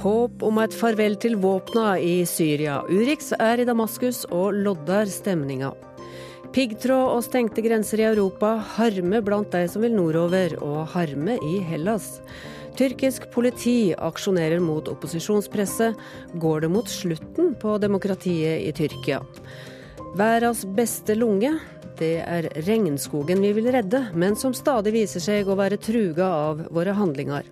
Håp om et farvel til våpna i Syria. Urix er i Damaskus og lodder stemninga. Piggtråd og stengte grenser i Europa, harme blant de som vil nordover, og harme i Hellas. Tyrkisk politi aksjonerer mot opposisjonspresset. Går det mot slutten på demokratiet i Tyrkia? Verdens beste lunge, det er regnskogen vi vil redde, men som stadig viser seg å være truga av våre handlinger.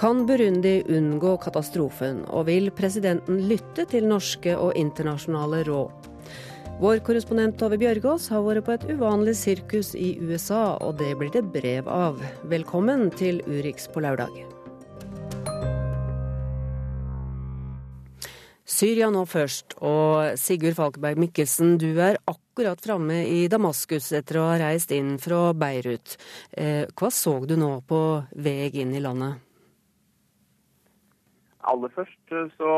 Kan Burundi unngå katastrofen, og vil presidenten lytte til norske og internasjonale råd? Vår korrespondent Tove Bjørgaas har vært på et uvanlig sirkus i USA, og det blir det brev av. Velkommen til Urix på lørdag. Syria nå først, og Sigurd Falkeberg Mikkelsen, du er akkurat framme i Damaskus etter å ha reist inn fra Beirut. Eh, hva så du nå på vei inn i landet? Aller først eh, så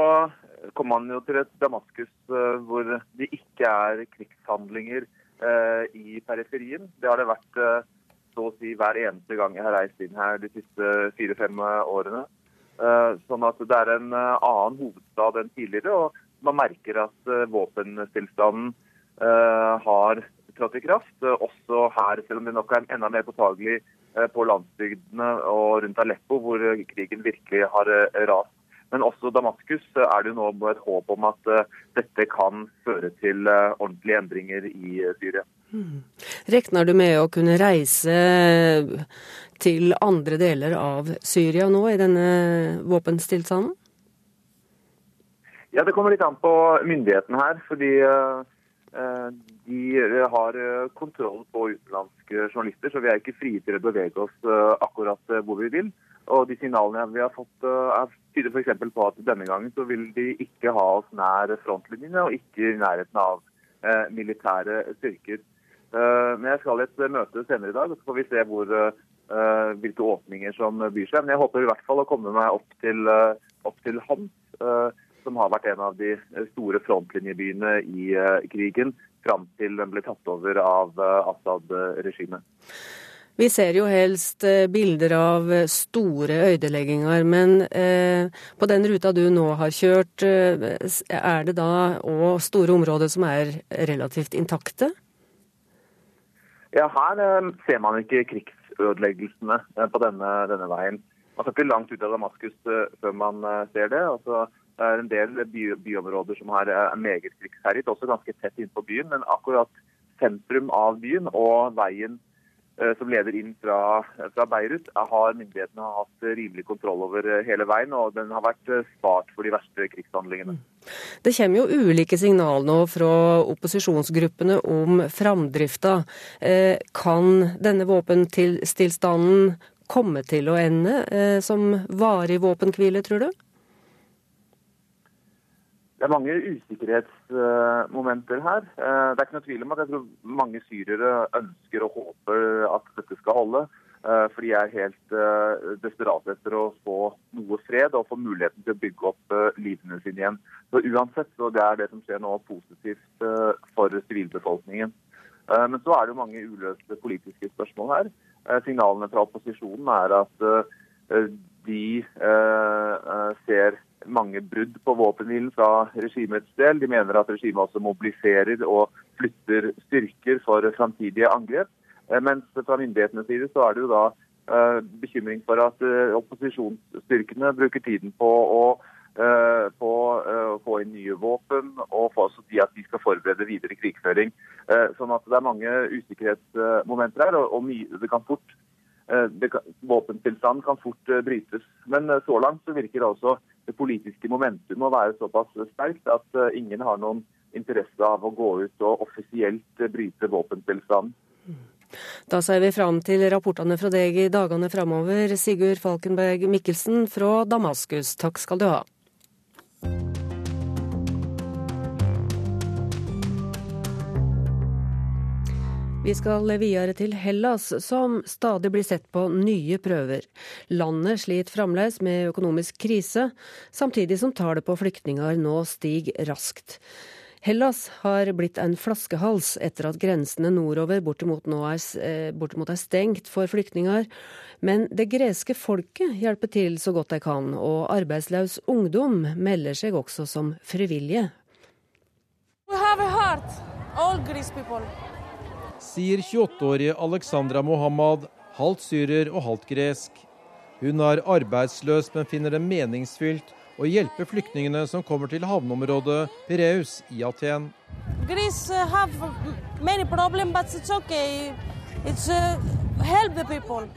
kom man jo til et Damaskus eh, hvor det ikke er krigshandlinger eh, i periferien. Det har det vært så å si hver eneste gang jeg har reist inn her de siste fire-fem årene. Sånn at det er en annen hovedstad enn tidligere, og man merker at våpenstillstanden har trådt i kraft. Også her, selv om det nok er enda mer påtagelig på landsbygdene og rundt Aleppo, hvor krigen virkelig har rast. Men også Damaskus eh, er det jo nå et håp om at eh, dette kan føre til eh, ordentlige endringer i Syria. Hmm. Rekner du med å kunne reise til andre deler av Syria nå i denne våpenstillstanden? Ja, Det kommer litt an på myndighetene her. fordi de har kontroll på utenlandske journalister, så vi er ikke frie til å bevege oss akkurat hvor vi vil. Og de signalene vi har fått, er tyder f.eks. på at denne gangen så vil de ikke ha oss nær frontlinjene og ikke i nærheten av eh, militære styrker. Uh, men jeg skal i et møte senere i dag, så får vi se hvor, hvilke åpninger som byr seg. Men jeg håper i hvert fall å komme meg opp til, uh, opp til Hans, som har vært en av de store frontlinjebyene i krigen, fram til den ble tatt over av Assad-regimet. Vi ser jo helst eh, bilder av eh, store ødelegginger, men eh, på den ruta du nå har kjørt, er det da òg store områder som er relativt intakte? Ja, her ser man ikke krigsødeleggelsene på denne, denne, veien. Man skal ikke langt ut av Damaskus før man ser det. Altså, det er en del by, byområder som er meget krigsherjet, også ganske tett innpå byen. Men akkurat sentrum av byen og veien som leder inn fra, fra, Beirut, har myndighetene hatt rimelig kontroll over eh, hele veien, og den har vært eh, spart for de verste krigshandlingene. Det kommer jo ulike signaler nå fra opposisjonsgruppene om framdrifta. Kan denne våpenstillstanden komme til å ende som varig våpenhvile, tror du? Det er mange usikkerhetsmomenter her. Eh, det er ikke noe tvil om at jeg tror mange syrere ønsker og håper at dette skal holde. Eh, for de er helt eh, desperate etter å få noe fred og få muligheten til å bygge opp livene sine igjen. Så uansett så det er det som skjer nå positivt for sivilbefolkningen. Men så er det jo mange uløste politiske spørsmål her. Signalene fra opposisjonen er at de ser mange brudd på våpenhvilen fra regimets del. De mener at regimet også mobiliserer og flytter styrker for framtidige angrep. Eh, mens fra myndighetenes side så er det jo da uh, bekymring for at uh, opposisjonsstyrkene bruker tiden på å på å få inn nye våpen og få også de at de skal forberede videre krigføring. sånn at det er mange usikkerhetsmomenter her, og, det kan fort Våpentilstanden kan fort brytes. Men så langt så virker det også det politiske momentum å være såpass sterkt at eh, ingen har noen interesse av å gå ut og offisielt bryte våpentilstanden. Da ser vi fram til rapportene fra deg i dagene framover. Sigurd Falkenberg Mikkelsen fra Damaskus, takk skal du ha. Vi skal videre til Hellas, som stadig blir sett på nye prøver. Landet sliter fremdeles med økonomisk krise, samtidig som tallet på flyktninger nå stiger raskt. Hellas har blitt en flaskehals etter at grensene nordover bortimot, nå er, eh, bortimot er stengt for flyktninger. Men det greske folket hjelper til så godt de kan, og arbeidsløs ungdom melder seg også som frivillige. Sier 28-årige Alexandra Mohammad, halvt syrer og halvt gresk. Hun er arbeidsløs, men finner det meningsfylt å hjelpe flyktningene som kommer til havneområdet Pireus i Aten. Greece uh, have many problems, but it's okay. It's uh, help the people.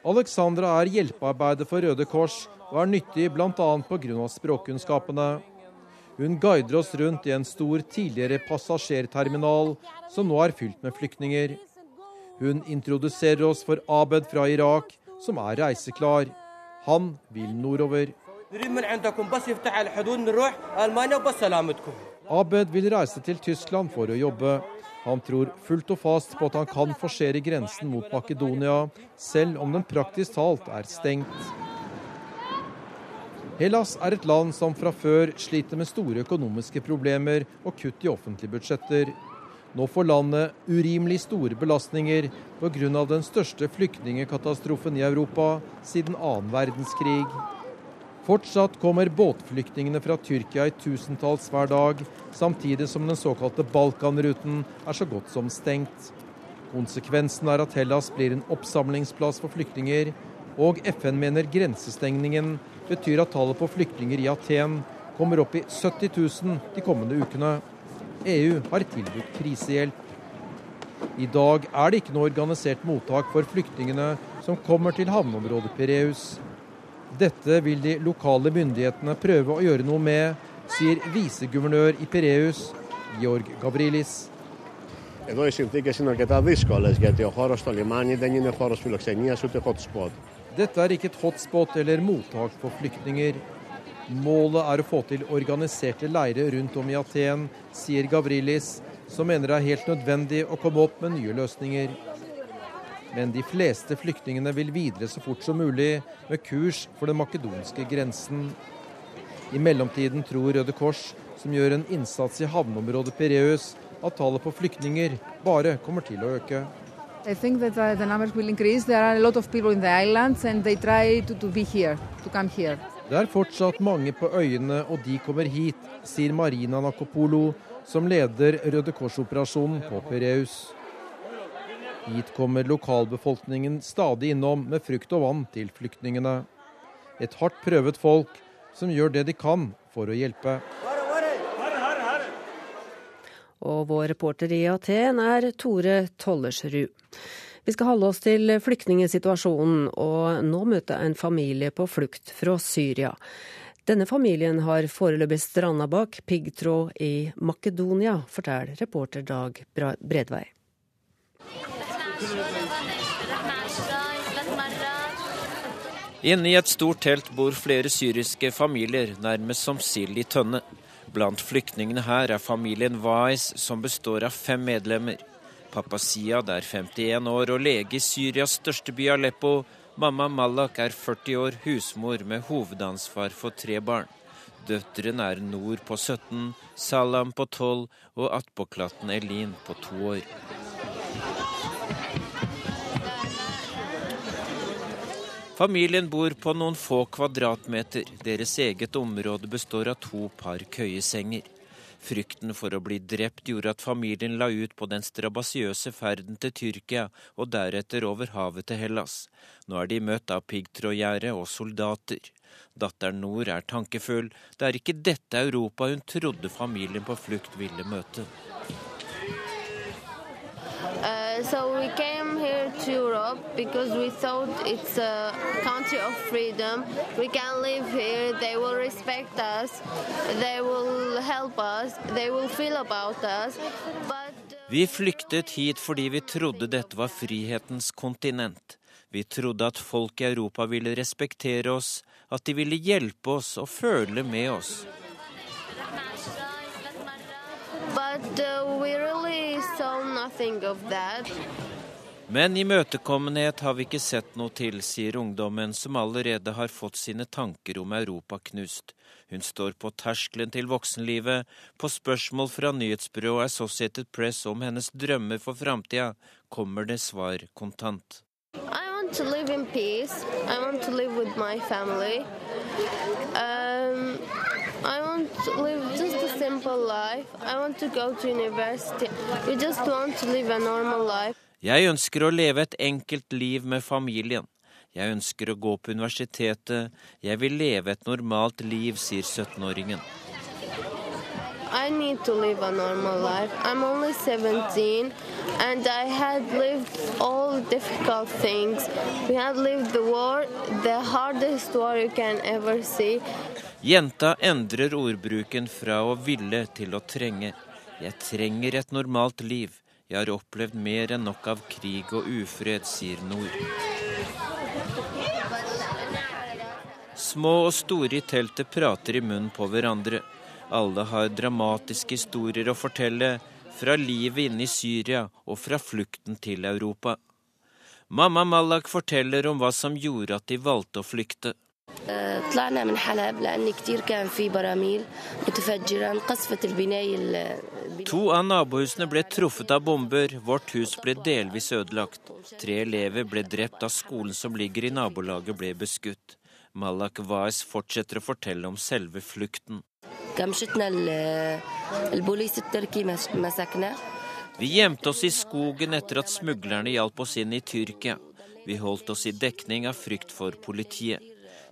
Alexandra er hjelpearbeider for Røde Kors og er nyttig bl.a. pga. språkkunnskapene. Hun guider oss rundt i en stor tidligere passasjerterminal som nå er fylt med flyktninger. Hun introduserer oss for Abed fra Irak, som er reiseklar. Han vil nordover. Abed vil reise til Tyskland for å jobbe. Han tror fullt og fast på at han kan forsere grensen mot Makedonia, selv om den praktisk talt er stengt. Hellas er et land som fra før sliter med store økonomiske problemer og kutt i offentlige budsjetter. Nå får landet urimelig store belastninger pga. den største flyktningekatastrofen i Europa siden annen verdenskrig. Fortsatt kommer båtflyktningene fra Tyrkia i tusentalls hver dag, samtidig som den såkalte Balkanruten er så godt som stengt. Konsekvensen er at Hellas blir en oppsamlingsplass for flyktninger, og FN mener grensestengningen betyr at tallet på flyktninger i Aten kommer opp i 70 000 de kommende ukene. EU har tilbudt krisehjelp. I dag er det ikke noe organisert mottak for flyktningene som kommer til havneområdet Pireus. Dette vil de lokale myndighetene prøve å gjøre noe med, sier viseguvernør i Pireus, Georg Gavrilis. Εδώ οι συνθήκες είναι αρκετά δύσκολες γιατί ο χώρος στο λιμάνι δεν είναι χώρος φιλοξενίας ούτε hot spot. Dette er ikke et hotspot eller mottak for flyktninger. Målet er å få til organiserte leirer rundt om i Aten, sier Gavrilis, som mener det er helt nødvendig å komme opp med nye løsninger. Men de fleste flyktningene vil videre så fort som mulig med kurs for den makedonske grensen. I mellomtiden tror Røde Kors, som gjør en innsats i havneområdet Pireus, at tallet på flyktninger bare kommer til å øke. I think that uh, the numbers will increase. There are a lot of people in the islands, and they try to, to be here, to come here. Det er fortsatt mange på øyene, og de kommer hit, sier Marina Nakopolo, som leder Røde Kors-operasjonen på Pireus. Hit kommer lokalbefolkningen stadig innom med frukt og vann til flyktningene. Et hardt prøvet folk som gjør det de kan for å hjelpe. Og vår reporter i Aten er Tore Tollersrud. Vi skal holde oss til flyktningsituasjonen, og nå møter en familie på flukt fra Syria. Denne familien har foreløpig stranda bak piggtråd i Makedonia, forteller reporter Dag Bredvei. Inne i et stort telt bor flere syriske familier, nærmest som sild i tønne. Blant flyktningene her er familien Wais, som består av fem medlemmer. Pappa Siad er 51 år og lege i Syrias største by Aleppo. Mamma Malak er 40 år, husmor med hovedansvar for tre barn. Døtrene er Nord på 17, Salam på 12 og attpåklatten Elin på to år. Familien bor på noen få kvadratmeter. Deres eget område består av to par køyesenger. Frykten for å bli drept gjorde at familien la ut på den strabasiøse ferden til Tyrkia og deretter over havet til Hellas. Nå er de møtt av piggtrådgjerde og soldater. Datteren Nord er tankefull. Det er ikke dette Europa hun trodde familien på flukt ville møte. So we came here to Europe because we thought it's a country of freedom. We can live here. They will respect us. They will help us. They will feel about us. But uh, vi flyktet hit fordi vi trodde dette var frihetens kontinent. Vi trodde at folk i Europa ville respektere oss, at de ville hjelpe oss og føle med oss. But uh, we really saw nothing of that. Men imøtekommenhet har vi ikke sett noe til, sier ungdommen, som allerede har fått sine tanker om Europa knust. Hun står på terskelen til voksenlivet. På spørsmål fra nyhetsbyrået Associated Press om hennes drømmer for framtida, kommer det svar kontant. I want to live in peace. I want to live with my family. Um, I want to live simple life. I want to go to university. We just want to live a normal life. Jeg ønsker å leve et enkelt liv med familien. Jeg ønsker å gå på universitetet. Jeg vil leve et normalt liv, sier 17-åringen. I need to live a normal life. I'm only 17 and I had lived all difficult things. We had lived the war, the hardest war you can ever see. Jenta endrer ordbruken fra å ville til å trenge. Jeg trenger et normalt liv. Jeg har opplevd mer enn nok av krig og ufred, sier Nord. Små og store i teltet prater i munnen på hverandre. Alle har dramatiske historier å fortelle, fra livet inne i Syria og fra flukten til Europa. Mamma Malak forteller om hva som gjorde at de valgte å flykte. طلعنا من حلب لأن كتير كان في براميل متفجرة انقصفت البناية ال- To av nabohusene ble truffet av bomber, vårt hus ble delvis ødelagt. Tre elever ble drept da skolen som ligger i nabolaget ble beskutt. Malak Wais fortsetter å fortelle om selve flukten. كمشتنا ال- البوليس التركي مس- مسكنا Vi gjemte oss i skogen etter at smuglerne hjalp oss inn i Tyrkia. Vi holdt oss i dekning av frykt for politiet.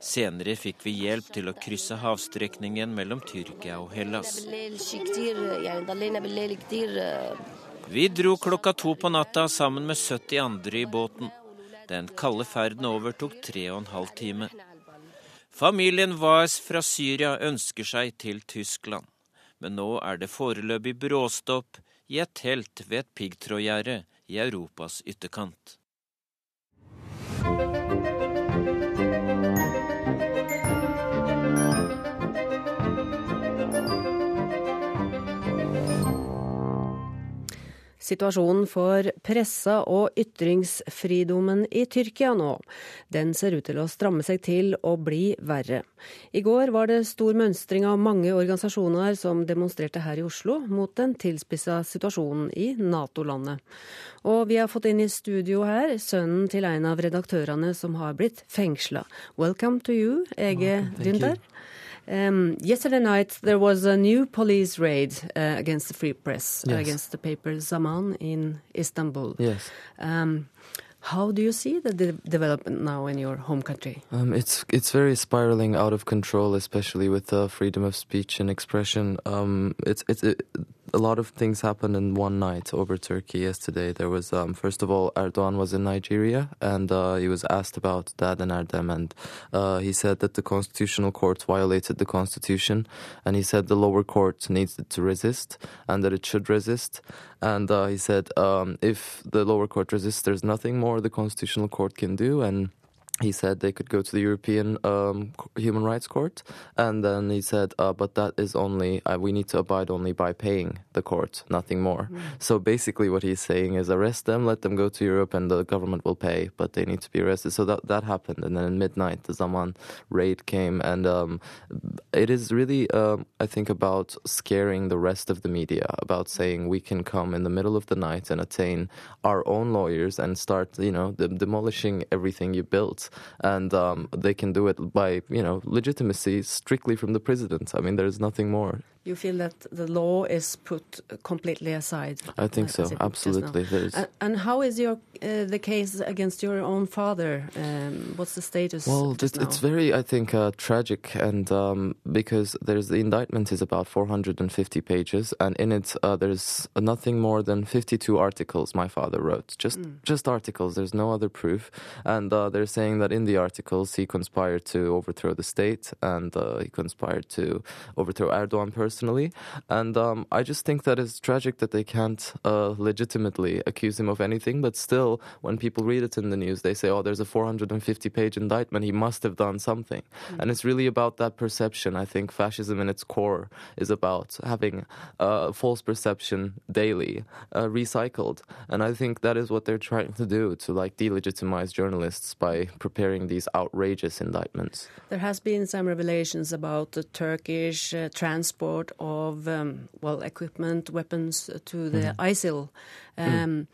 Senere fikk vi hjelp til å krysse havstrekningen mellom Tyrkia og Hellas. بالليل شي كتير يعني ضلينا بالليل كتير آه، Vi dro klokka to på natta sammen med 70 andre i båten. Den kalde ferden over tok tre og en halv time. Familien Wais fra Syria ønsker seg til Tyskland. Men nå er det foreløpig bråstopp i et telt ved et piggtrådgjerde i Europas ytterkant. Situasjonen for pressa og ytringsfridommen i Tyrkia nå, den ser ut til å stramme seg til og bli verre. I går var det stor mønstring av mange organisasjoner som demonstrerte her i Oslo mot den tilspissa situasjonen i Nato-landet. Og vi har fått inn i studio her sønnen til en av redaktørene som har blitt fengsla. Welcome to you, Ege Dündar. Um, yesterday night there was a new police raid uh, against the free press, uh, against the paper Zaman in Istanbul. Yes. Um, how do you see the de- development now in your home country? Um, it's it's very spiraling out of control, especially with uh, freedom of speech and expression. Um, it's it's it, a lot of things happened in one night over Turkey yesterday. There was um, first of all Erdogan was in Nigeria and uh, he was asked about that in Erdem and uh, he said that the constitutional court violated the constitution and he said the lower court needs to resist and that it should resist and uh, he said um, if the lower court resists, there's nothing more the constitutional court can do and he said they could go to the European um, Human Rights Court, and then he said, uh, but that is only uh, we need to abide only by paying the court, nothing more. So basically, what he's saying is arrest them, let them go to Europe, and the government will pay, but they need to be arrested. So that that happened, and then at midnight, the Zaman raid came, and um, it is really, um, I think, about scaring the rest of the media, about saying we can come in the middle of the night and attain our own lawyers and start, you know, de- demolishing everything you built, and um, they can do it by, you know, legitimacy strictly from the president. I mean, there's nothing more. You feel that the law is put completely aside? I think so, it was just now. absolutely. And how is your uh, the case against your own father? Um, what's the status? Well, just it's very, I think, uh, tragic, and um, because there's the indictment is about 450 pages, and in it uh, there's nothing more than 52 articles my father wrote, just just articles. There's no other proof, and uh, they're saying that in the articles he conspired to overthrow the state, and uh, he conspired to overthrow Erdogan personally. Personally, and um, I just think that it's tragic that they can't uh, legitimately accuse him of anything. But still, when people read it in the news, they say, "Oh, there's a 450-page indictment. He must have done something," mm. and it's really about that perception. I think fascism, in its core, is about having uh, false perception daily uh, recycled, and I think that is what they're trying to do to like delegitimize journalists by preparing these outrageous indictments. There has been some revelations about the Turkish uh, transport of um, well equipment, weapons to the mm. ISIL. Um, mm.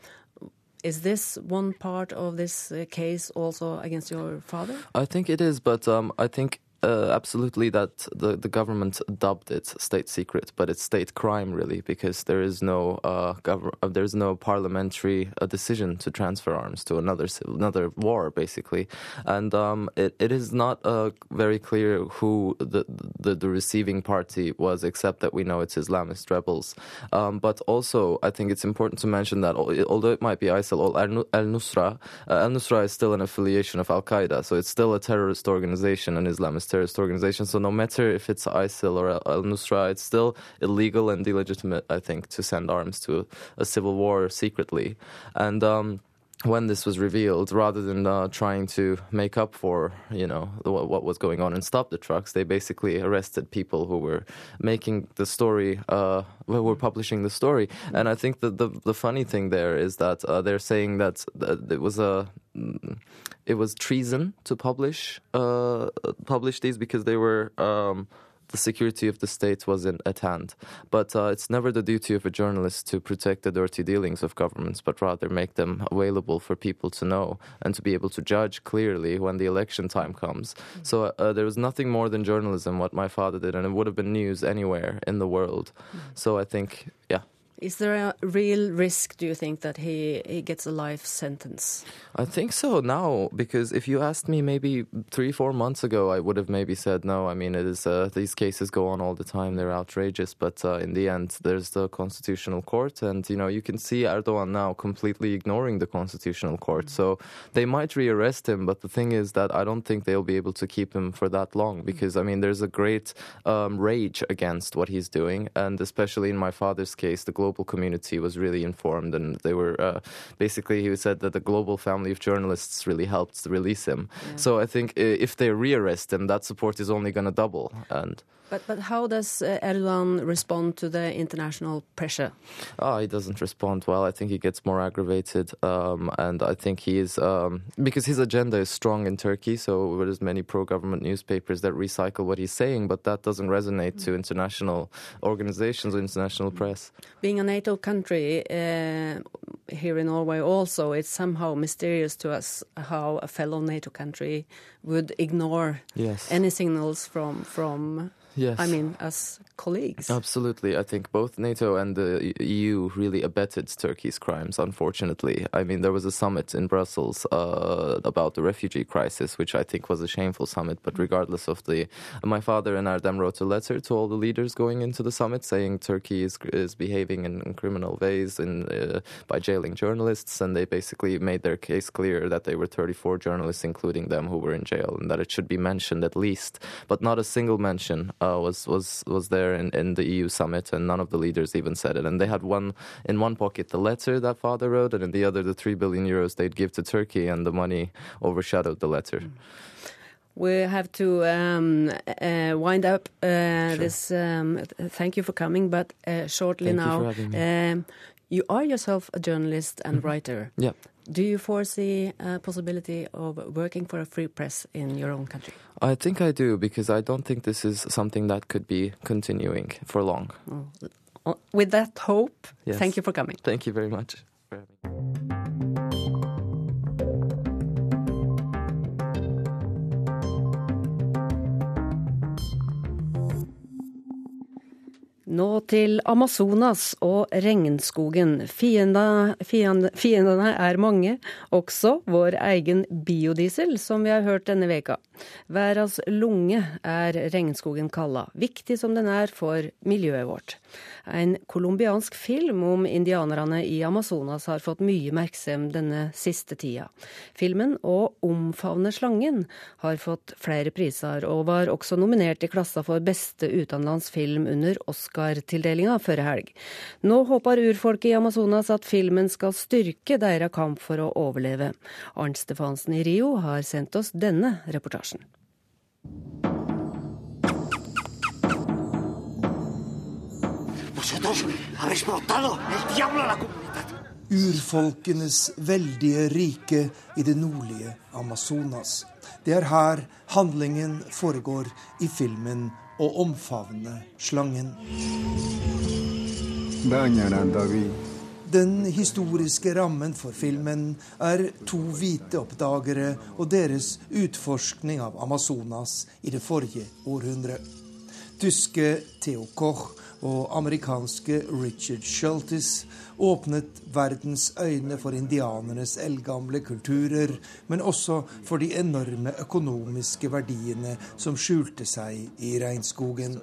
Is this one part of this uh, case also against your father? I think it is, but um, I think uh, absolutely that the, the government dubbed it state secret, but it's state crime really because there is no uh, gov- uh, there's no parliamentary uh, decision to transfer arms to another another war basically, and um, it, it is not uh, very clear who the, the, the receiving party was, except that we know it's Islamist rebels. Um, but also, I think it's important to mention that although it might be ISIL Al Nusra, uh, Al Nusra is still an affiliation of Al Qaeda, so it's still a terrorist organization, an Islamist terrorist organization. So no matter if it's ISIL or Al Nusra, it's still illegal and illegitimate, I think, to send arms to a civil war secretly. And um, when this was revealed, rather than uh, trying to make up for you know what, what, was going on and stop the trucks, they basically arrested people who were making the story, uh, who were publishing the story. And I think that the the funny thing there is that uh, they're saying that it was a it was treason to publish uh, publish these because they were. Um, the security of the state was in, at hand. But uh, it's never the duty of a journalist to protect the dirty dealings of governments, but rather make them available for people to know and to be able to judge clearly when the election time comes. Mm-hmm. So uh, there was nothing more than journalism what my father did, and it would have been news anywhere in the world. Mm-hmm. So I think, yeah. Is there a real risk, do you think, that he, he gets a life sentence? I think so now, because if you asked me maybe three, four months ago, I would have maybe said no. I mean, it is uh, these cases go on all the time; they're outrageous. But uh, in the end, there's the constitutional court, and you know you can see Erdogan now completely ignoring the constitutional court. So they might rearrest him, but the thing is that I don't think they'll be able to keep him for that long, because I mean, there's a great um, rage against what he's doing, and especially in my father's case, the global community was really informed, and they were uh, basically he said that the global family of journalists really helped release him. Yeah. So I think if they rearrest him, that support is only going to double. And but but how does uh, Erdogan respond to the international pressure? Oh, he doesn't respond well. I think he gets more aggravated, um, and I think he is um, because his agenda is strong in Turkey. So there's many pro-government newspapers that recycle what he's saying, but that doesn't resonate to international organizations or international press. Being a NATO country uh, here in Norway, also it's somehow mysterious to us how a fellow NATO country would ignore yes. any signals from from Yes. I mean, as colleagues. Absolutely. I think both NATO and the EU really abetted Turkey's crimes, unfortunately. I mean, there was a summit in Brussels uh, about the refugee crisis, which I think was a shameful summit. But regardless of the. My father and Erdem wrote a letter to all the leaders going into the summit saying Turkey is, is behaving in, in criminal ways in, uh, by jailing journalists. And they basically made their case clear that they were 34 journalists, including them, who were in jail, and that it should be mentioned at least, but not a single mention uh, was was was there in, in the EU summit, and none of the leaders even said it. And they had one in one pocket the letter that father wrote, and in the other the three billion euros they'd give to Turkey, and the money overshadowed the letter. Mm. We have to um, uh, wind up uh, sure. this. Um, thank you for coming, but uh, shortly thank now, you, um, you are yourself a journalist and mm -hmm. writer. Yeah. Do you foresee a possibility of working for a free press in your own country? I think I do because I don't think this is something that could be continuing for long. Oh. With that hope, yes. thank you for coming. Thank you very much. Nå til Amazonas og regnskogen. Fiendene, fiendene, fiendene er mange, også vår egen biodiesel, som vi har hørt denne veka. Verdens lunge er regnskogen kalla, viktig som den er for miljøet vårt. En colombiansk film om indianerne i Amazonas har fått mye merksem denne siste tida. Filmen Å omfavne slangen har fått flere priser, og var også nominert i klassa for beste utenlandsfilm under Oscar-tildelinga førre helg. Nå håper urfolket i Amazonas at filmen skal styrke deres kamp for å overleve. Arnt Stefansen i Rio har sendt oss denne reportasjen. Urfolkenes veldige rike i det nordlige Amazonas. Det er her handlingen foregår i filmen 'Å omfavne slangen'. Den historiske rammen for filmen er to hvite oppdagere og deres utforskning av Amazonas i det forrige århundret. Tyske Theo Koch og amerikanske Richard Shultis åpnet verdens øyne for indianernes eldgamle kulturer, men også for de enorme økonomiske verdiene som skjulte seg i regnskogen.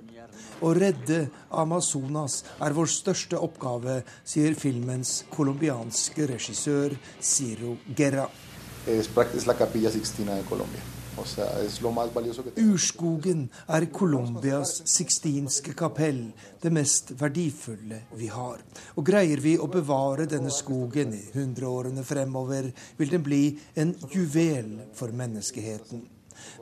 Å redde Amazonas er vår største oppgave, sier filmens colombianske regissør Ciro Guerra. Es la Capilla Sixtina de Colombia. Urskogen er Colombias sixtinske kapell, det mest verdifulle vi har. Og greier vi å bevare denne skogen i hundreårene fremover, vil den bli en juvel for menneskeheten.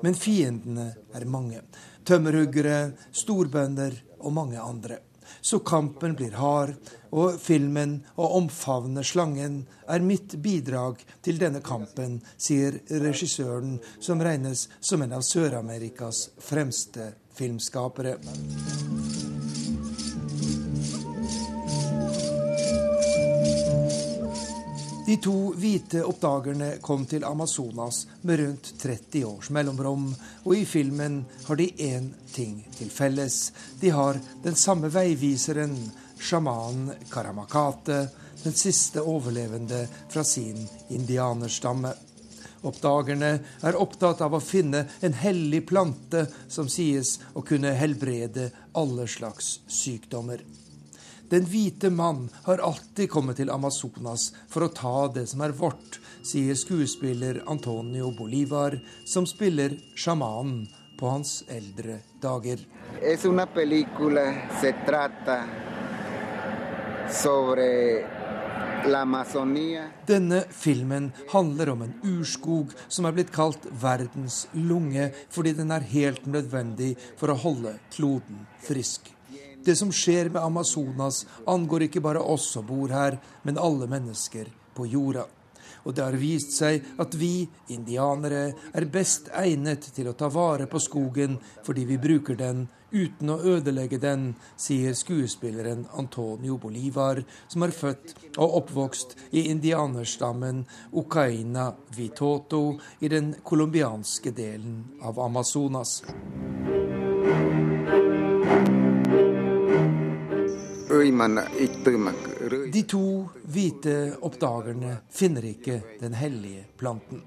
Men fiendene er mange. Tømmerhuggere, storbønder og mange andre. Så kampen blir hard, og filmen 'Å omfavne slangen' er mitt bidrag til denne kampen, sier regissøren, som regnes som en av Sør-Amerikas fremste filmskapere. De to hvite oppdagerne kom til Amazonas med rundt 30 års mellomrom, og i filmen har de én ting til felles. De har den samme veiviseren, sjamanen Karamakate, den siste overlevende fra sin indianerstamme. Oppdagerne er opptatt av å finne en hellig plante som sies å kunne helbrede alle slags sykdommer. Den hvite mann har alltid kommet til Amazonas for å ta det som er vårt, sier skuespiller Antonio Bolivar, som spiller sjamanen på hans eldre dager. Denne filmen handler om en urskog som er blitt kalt verdens lunge fordi den er helt nødvendig for å holde kloden frisk. Det som skjer med Amazonas, angår ikke bare oss som bor her, men alle mennesker på jorda. Og det har vist seg at vi, indianere, er best egnet til å ta vare på skogen fordi vi bruker den uten å ødelegge den, sier skuespilleren Antonio Bolivar, som er født og oppvokst i indianerstammen Ucaina Vitoto i den colombianske delen av Amazonas. De to hvite oppdagerne finner ikke den hellige planten.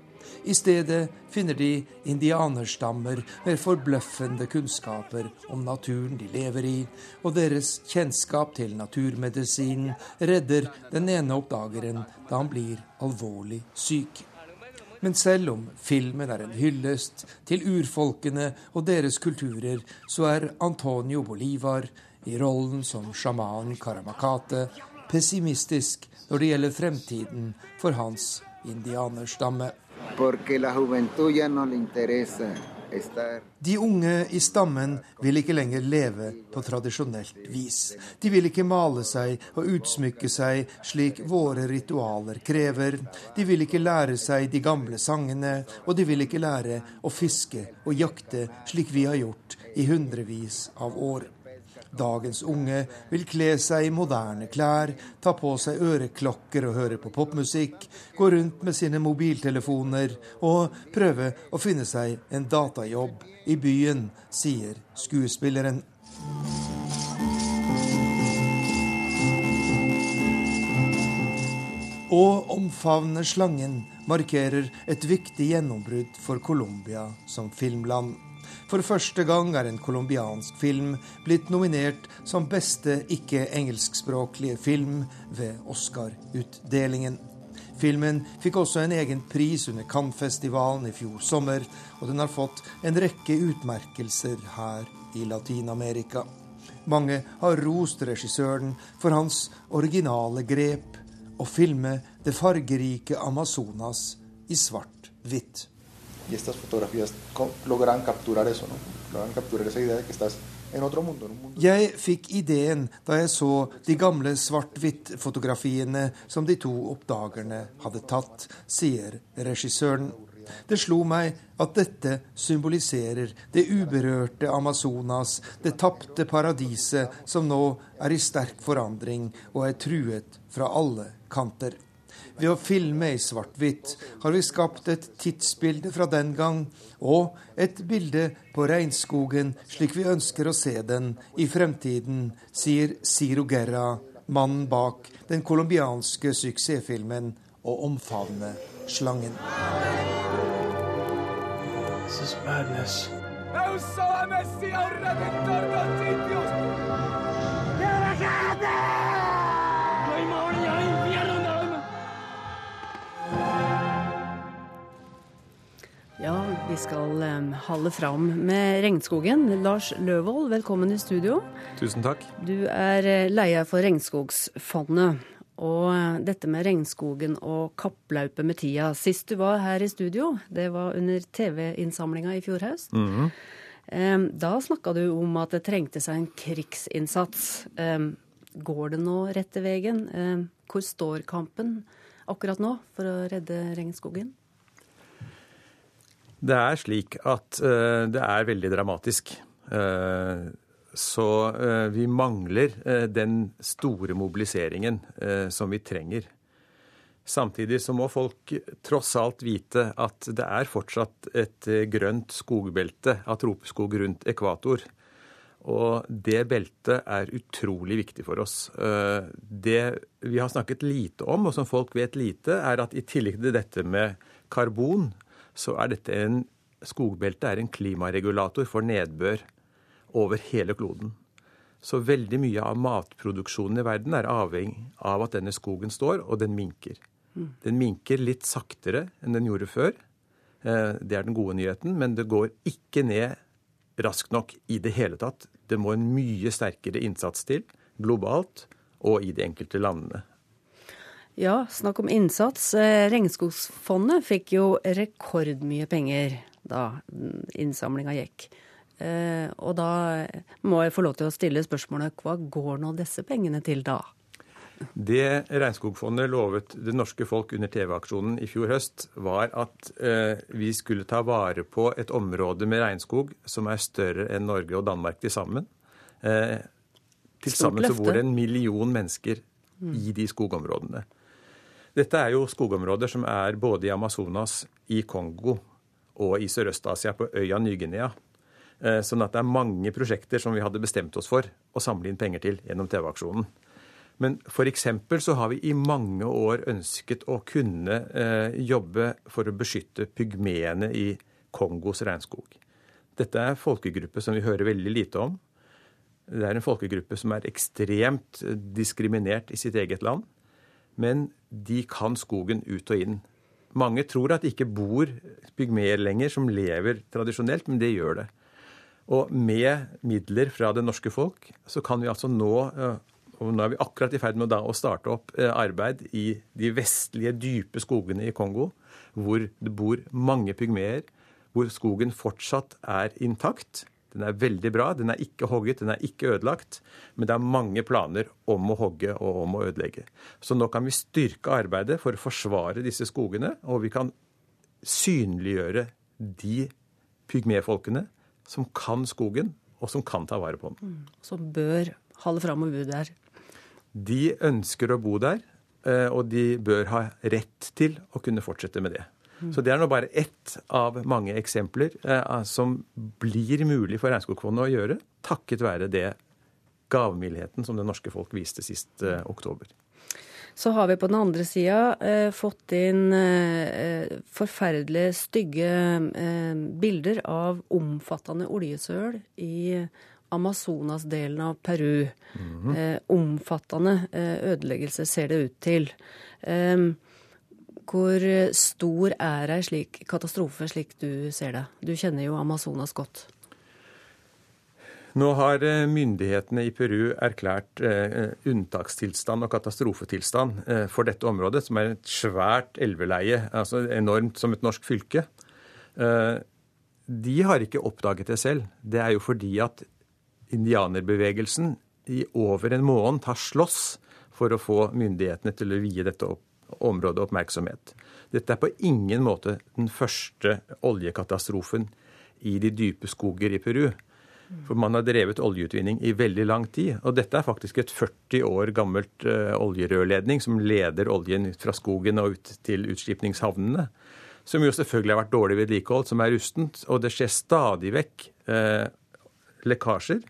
I stedet finner de indianerstammer med forbløffende kunnskaper om naturen de lever i, og deres kjennskap til naturmedisinen redder den ene oppdageren da han blir alvorlig syk. Men selv om filmen er en hyllest til urfolkene og deres kulturer, så er Antonio Bolivar i rollen som sjaman Karamakate pessimistisk når det gjelder fremtiden for hans indianerstamme. De unge i stammen vil ikke lenger leve på tradisjonelt vis. De vil ikke male seg og utsmykke seg slik våre ritualer krever. De vil ikke lære seg de gamle sangene, og de vil ikke lære å fiske og jakte slik vi har gjort i hundrevis av år. Dagens unge vil kle seg i moderne klær, ta på seg øreklokker og høre på popmusikk, gå rundt med sine mobiltelefoner og prøve å finne seg en datajobb i byen, sier skuespilleren. og omfavne slangen markerer et viktig gjennombrudd for Colombia som filmland. For første gang er en colombiansk film blitt nominert som beste ikke-engelskspråklige film ved Oscar-utdelingen. Filmen fikk også en egen pris under Cannes-festivalen i fjor sommer, og den har fått en rekke utmerkelser her i Latin-Amerika. Mange har rost regissøren for hans originale grep å filme det fargerike Amazonas i svart-hvitt. Jeg fikk ideen da jeg så de gamle svart-hvitt-fotografiene som de to oppdagerne hadde tatt, sier regissøren. Det slo meg at dette symboliserer det uberørte Amazonas, det tapte paradiset som nå er i sterk forandring og er truet fra alle kanter. Ved å filme i svart-hvitt har vi skapt et tidsbilde fra den gang, og et bilde på regnskogen slik vi ønsker å se den i fremtiden, sier Ciro Guerra, mannen bak den colombianske suksessfilmen 'Å omfavne slangen'. This is madness. Ja, vi skal halde holde fram med regnskogen. Lars Løvold, velkommen i studio. Tusen takk. Du er eh, leder for Regnskogsfondet. Og eh, dette med regnskogen og kappløpet med tida. Sist du var her i studio, det var under TV-innsamlinga i fjor høst. Mm -hmm. Da snakka du om at det trengte seg en krigsinnsats. Går det nå rette veien? Hvor står kampen akkurat nå for å redde regnskogen? Det er slik at uh, det er veldig dramatisk. Uh, så uh, vi mangler den store mobiliseringen som vi trenger. Samtidig så må folk tross alt vite at det er fortsatt et grønt skogbelte av tropeskog rundt ekvator. Og det beltet er utrolig viktig for oss. Det vi har snakket lite om, og som folk vet lite, er at i tillegg til dette med karbon, så er dette en Skogbeltet er en klimaregulator for nedbør over hele kloden. Så veldig mye av matproduksjonen i verden er avhengig av at denne skogen står, og den minker. Mm. Den minker litt saktere enn den gjorde før. Eh, det er den gode nyheten, men det går ikke ned raskt nok i det hele tatt. Det må en mye sterkere innsats til globalt og i de enkelte landene. Ja, snakk om innsats. Eh, Regnskogsfondet fikk jo rekordmye penger da innsamlinga gikk. Eh, og da må jeg få lov til å stille spørsmålet hva går nå disse pengene til da? Det Regnskogfondet lovet det norske folk under TV-aksjonen i fjor høst, var at eh, vi skulle ta vare på et område med regnskog som er større enn Norge og Danmark til sammen. Eh, til sammen så bor det en million mennesker i de skogområdene. Dette er jo skogområder som er både i Amazonas, i Kongo og i Sørøst-Asia, på øya Ny-Guinea. Eh, sånn at det er mange prosjekter som vi hadde bestemt oss for å samle inn penger til gjennom TV-aksjonen. Men f.eks. så har vi i mange år ønsket å kunne eh, jobbe for å beskytte pygmeene i Kongos regnskog. Dette er folkegruppe som vi hører veldig lite om. Det er en folkegruppe som er ekstremt diskriminert i sitt eget land men de kan skogen ut og inn. Mange tror at det ikke bor pygmeer lenger som lever tradisjonelt, men det gjør det. Og med midler fra det norske folk så kan vi altså nå og nå er vi akkurat i ferd med å starte opp eh, arbeid i de vestlige, dype skogene i Kongo, hvor det bor mange pygmeer, hvor skogen fortsatt er intakt. Den er veldig bra. Den er ikke hogget, den er ikke ødelagt. Men det er mange planer om å hogge og om å ødelegge. Så nå kan vi styrke arbeidet for å forsvare disse skogene, og vi kan synliggjøre de pygmefolkene som kan skogen, og som kan ta vare på den. Mm. Som bør holde fram og bo der? De ønsker å bo der, eh, og de bør ha rett til å kunne fortsette med det. Så det er nå bare ett av mange eksempler eh, som blir mulig for Regnskogfondet å gjøre, takket være det gavmildheten som det norske folk viste sist eh, oktober. Så har vi på den andre sida eh, fått inn eh, forferdelig stygge eh, bilder av omfattende oljesøl i Amazonas-delen av Peru. Mm -hmm. omfattende ødeleggelser ser det ut til. Hvor stor er ei slik katastrofe, slik du ser det? Du kjenner jo Amazonas godt. Nå har eh, myndighetene i Peru erklært eh, unntakstilstand og katastrofetilstand eh, for dette området, som er et svært elveleie, altså enormt som et norsk fylke. De har ikke oppdaget det selv. Det er jo fordi at indianerbevegelsen i over en måned har slåss for å få myndighetene til å vie dette området oppmerksomhet. Dette er på ingen måte den første oljekatastrofen i de dype skoger i Peru. For man har drevet oljeutvinning i veldig lang tid. Og dette er faktisk et 40 år gammelt uh, oljerørledning som leder oljen fra skogen og ut til utskipningshavnene. Som jo selvfølgelig har vært dårlig vedlikeholdt, som er rustent. Og det skjer stadig vekk uh, lekkasjer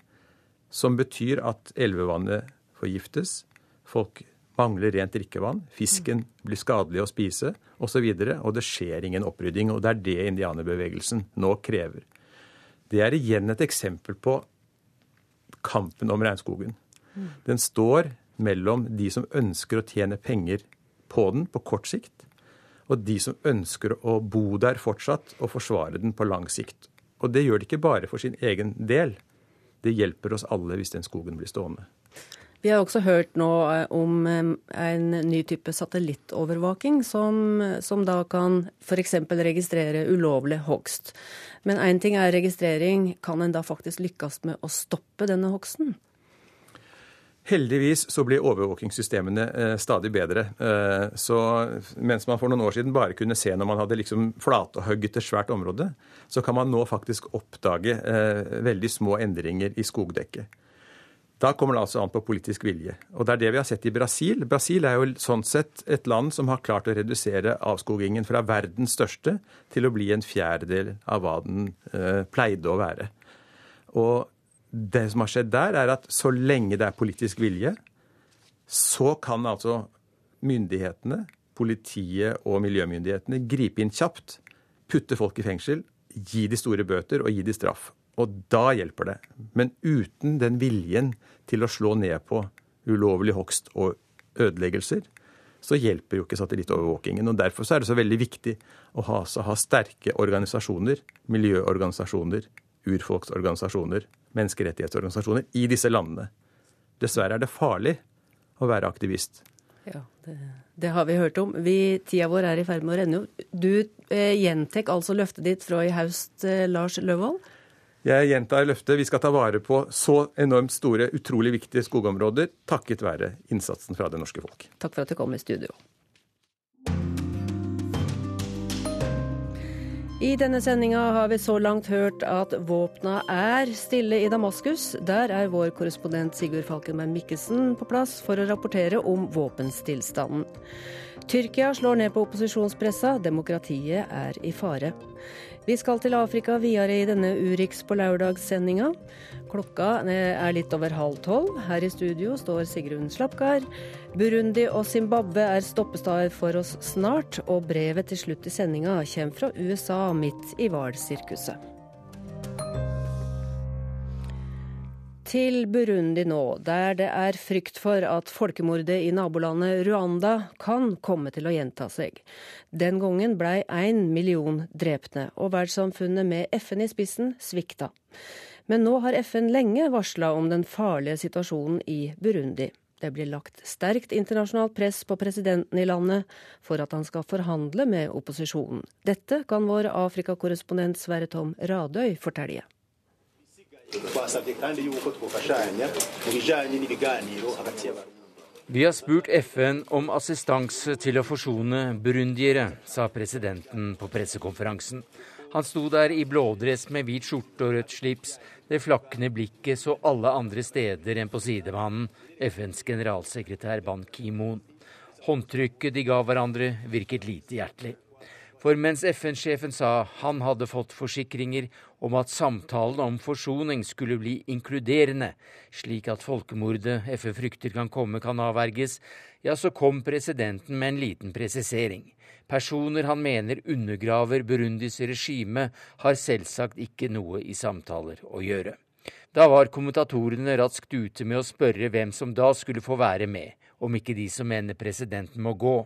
som betyr at elvevannet forgiftes. Folk mangler rent drikkevann. Fisken blir skadelig å spise osv. Og, så videre, og det skjer ingen opprydding. Og det er det indianerbevegelsen nå krever. Det er igjen et eksempel på kampen om regnskogen. Den står mellom de som ønsker å tjene penger på den på kort sikt, og de som ønsker å bo der fortsatt og forsvare den på lang sikt. Og det gjør de ikke bare for sin egen del. Det hjelper oss alle hvis den skogen blir stående. Vi har også hørt nå eh, om eh, en ny type satellittovervåking som, som da kan f.eks. registrere ulovlig hogst. Men én ting er registrering. Kan en da faktisk lykkes med å stoppe denne hogsten? Heldigvis så blir overvåkingssystemene eh, stadig bedre. Så mens man for noen år siden bare kunne se når man hadde liksom flatehugget et svært område, så kan man nå faktisk oppdage veldig små endringer i skogdekket. Da kommer det altså an på politisk vilje. Og det er det vi har sett i Brasil. Brasil er jo sånn sett et land som har klart å redusere avskogingen fra verdens største til å bli en fjerdedel av hva den eh, pleide å være. Og det som har skjedd der, er at så lenge det er politisk vilje, så kan altså myndighetene, politiet og miljømyndighetene gripe inn kjapt, putte folk i fengsel, gi de store bøter og gi de straff. Og da hjelper det. Men uten den viljen til å slå ned på ulovlig hogst og ødeleggelser, så hjelper jo ikke satellittovervåkingen. Og Derfor er det så veldig viktig å ha, ha sterke organisasjoner, miljøorganisasjoner, urfolksorganisasjoner, menneskerettighetsorganisasjoner i disse landene. Dessverre er det farlig å være aktivist. Ja, det, det har vi hørt om. Vi, tida vår er i ferd med å renne ut. Du eh, gjentek altså løftet ditt fra i haust, eh, Lars Løvold? Jeg gjentar løftet. Vi skal ta vare på så enormt store, utrolig viktige skogområder takket være innsatsen fra det norske folk. Takk for at du kom i studio. I denne sendinga har vi så langt hørt at våpna er stille i Damaskus. Der er vår korrespondent Sigurd Falkenberg Mikkelsen på plass for å rapportere om våpenstillstanden. Tyrkia slår ned på opposisjonspressa, demokratiet er i fare. Vi skal til Afrika videre i denne Urix på lørdag-sendinga. Klokka er litt over halv tolv. Her i studio står Sigrun Slapkar. Burundi og Zimbabwe er stoppestad for oss snart, og brevet til slutt i sendinga kommer fra USA midt i hvalsirkuset. Til Burundi nå, der det er frykt for at folkemordet i nabolandet Rwanda kan komme til å gjenta seg. Den gangen blei én million drepne, og verdenssamfunnet med FN i spissen svikta. Men nå har FN lenge varsla om den farlige situasjonen i Burundi. Det blir lagt sterkt internasjonalt press på presidenten i landet for at han skal forhandle med opposisjonen. Dette kan vår Afrikakorrespondent Sverre Tom Radøy fortelle. Vi har spurt FN om assistanse til å forsone burundiere, sa presidenten på pressekonferansen. Han sto der i blådress med hvit skjorte og rødt slips. Det flakkende blikket så alle andre steder enn på sidemannen, FNs generalsekretær Ban Ki-moon. Håndtrykket de ga hverandre, virket lite hjertelig. For mens FN-sjefen sa han hadde fått forsikringer om at samtalen om forsoning skulle bli inkluderende, slik at folkemordet FN frykter kan komme, kan avverges, ja, så kom presidenten med en liten presisering. Personer han mener undergraver Burundis regime, har selvsagt ikke noe i samtaler å gjøre. Da var kommentatorene raskt ute med å spørre hvem som da skulle få være med, om ikke de som mener presidenten må gå.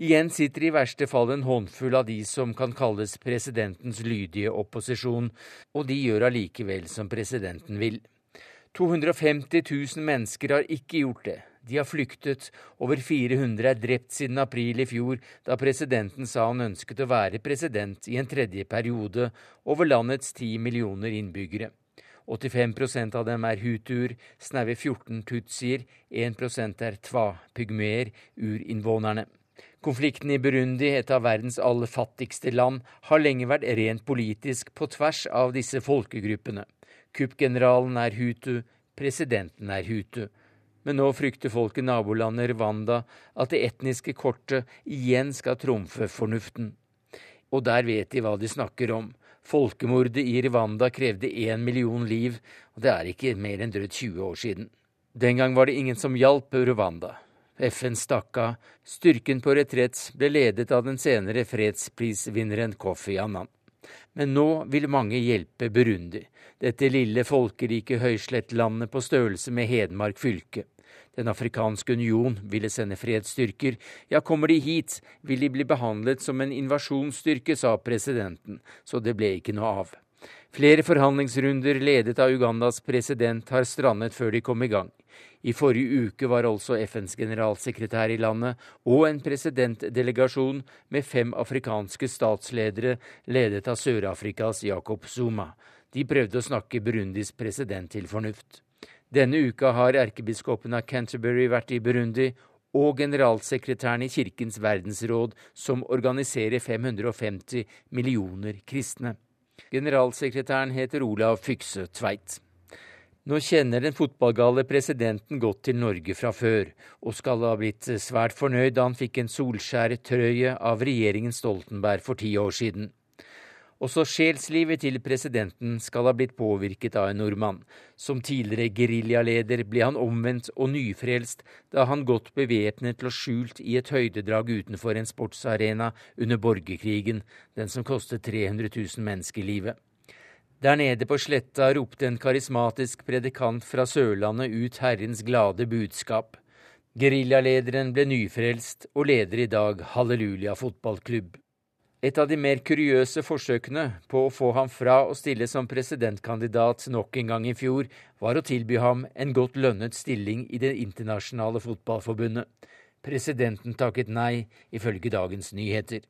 Igjen sitter i verste fall en håndfull av de som kan kalles presidentens lydige opposisjon, og de gjør allikevel som presidenten vil. 250 000 mennesker har ikke gjort det. De har flyktet. Over 400 er drept siden april i fjor, da presidenten sa han ønsket å være president i en tredje periode over landets 10 millioner innbyggere. 85% av dem er hutuer, snaue 14 tutsier, 1 er twa-pygmeer, urinnvånerne. Konflikten i Burundi, et av verdens aller fattigste land, har lenge vært rent politisk på tvers av disse folkegruppene. Kuppgeneralen er hutu, presidenten er hutu. Men nå frykter folk i nabolandet Rwanda at det etniske kortet igjen skal trumfe fornuften. Og der vet de hva de snakker om. Folkemordet i Rwanda krevde én million liv, og det er ikke mer enn drøyt 20 år siden. Den gang var det ingen som hjalp Rwanda. FN stakk. Styrken på retrett ble ledet av den senere fredsprisvinneren Kofi Annan. Men nå vil mange hjelpe Burundi, dette lille folkerike høyslettlandet på størrelse med Hedmark fylke. Den afrikanske union ville sende fredsstyrker. Ja, kommer de hit, vil de bli behandlet som en invasjonsstyrke, sa presidenten, så det ble ikke noe av. Flere forhandlingsrunder ledet av Ugandas president har strandet før de kom i gang. I forrige uke var altså FNs generalsekretær i landet og en presidentdelegasjon med fem afrikanske statsledere ledet av Sør-Afrikas Jacob Zuma. De prøvde å snakke Burundis president til fornuft. Denne uka har erkebiskopen av Canterbury vært i Burundi, og generalsekretæren i Kirkens verdensråd, som organiserer 550 millioner kristne. Generalsekretæren heter Olav Fykse Tveit. Nå kjenner den fotballgale presidenten godt til Norge fra før, og skal ha blitt svært fornøyd da han fikk en Solskjær-trøye av regjeringen Stoltenberg for ti år siden. Også sjelslivet til presidenten skal ha blitt påvirket av en nordmann. Som tidligere geriljaleder ble han omvendt og nyfrelst da han godt bevæpnet lå skjult i et høydedrag utenfor en sportsarena under borgerkrigen, den som kostet 300 000 mennesker livet. Der nede på sletta ropte en karismatisk predikant fra Sørlandet ut Herrens glade budskap. Geriljalederen ble nyfrelst og leder i dag Halleluja fotballklubb. Et av de mer kuriøse forsøkene på å få ham fra å stille som presidentkandidat nok en gang i fjor, var å tilby ham en godt lønnet stilling i Det internasjonale fotballforbundet. Presidenten takket nei, ifølge Dagens Nyheter.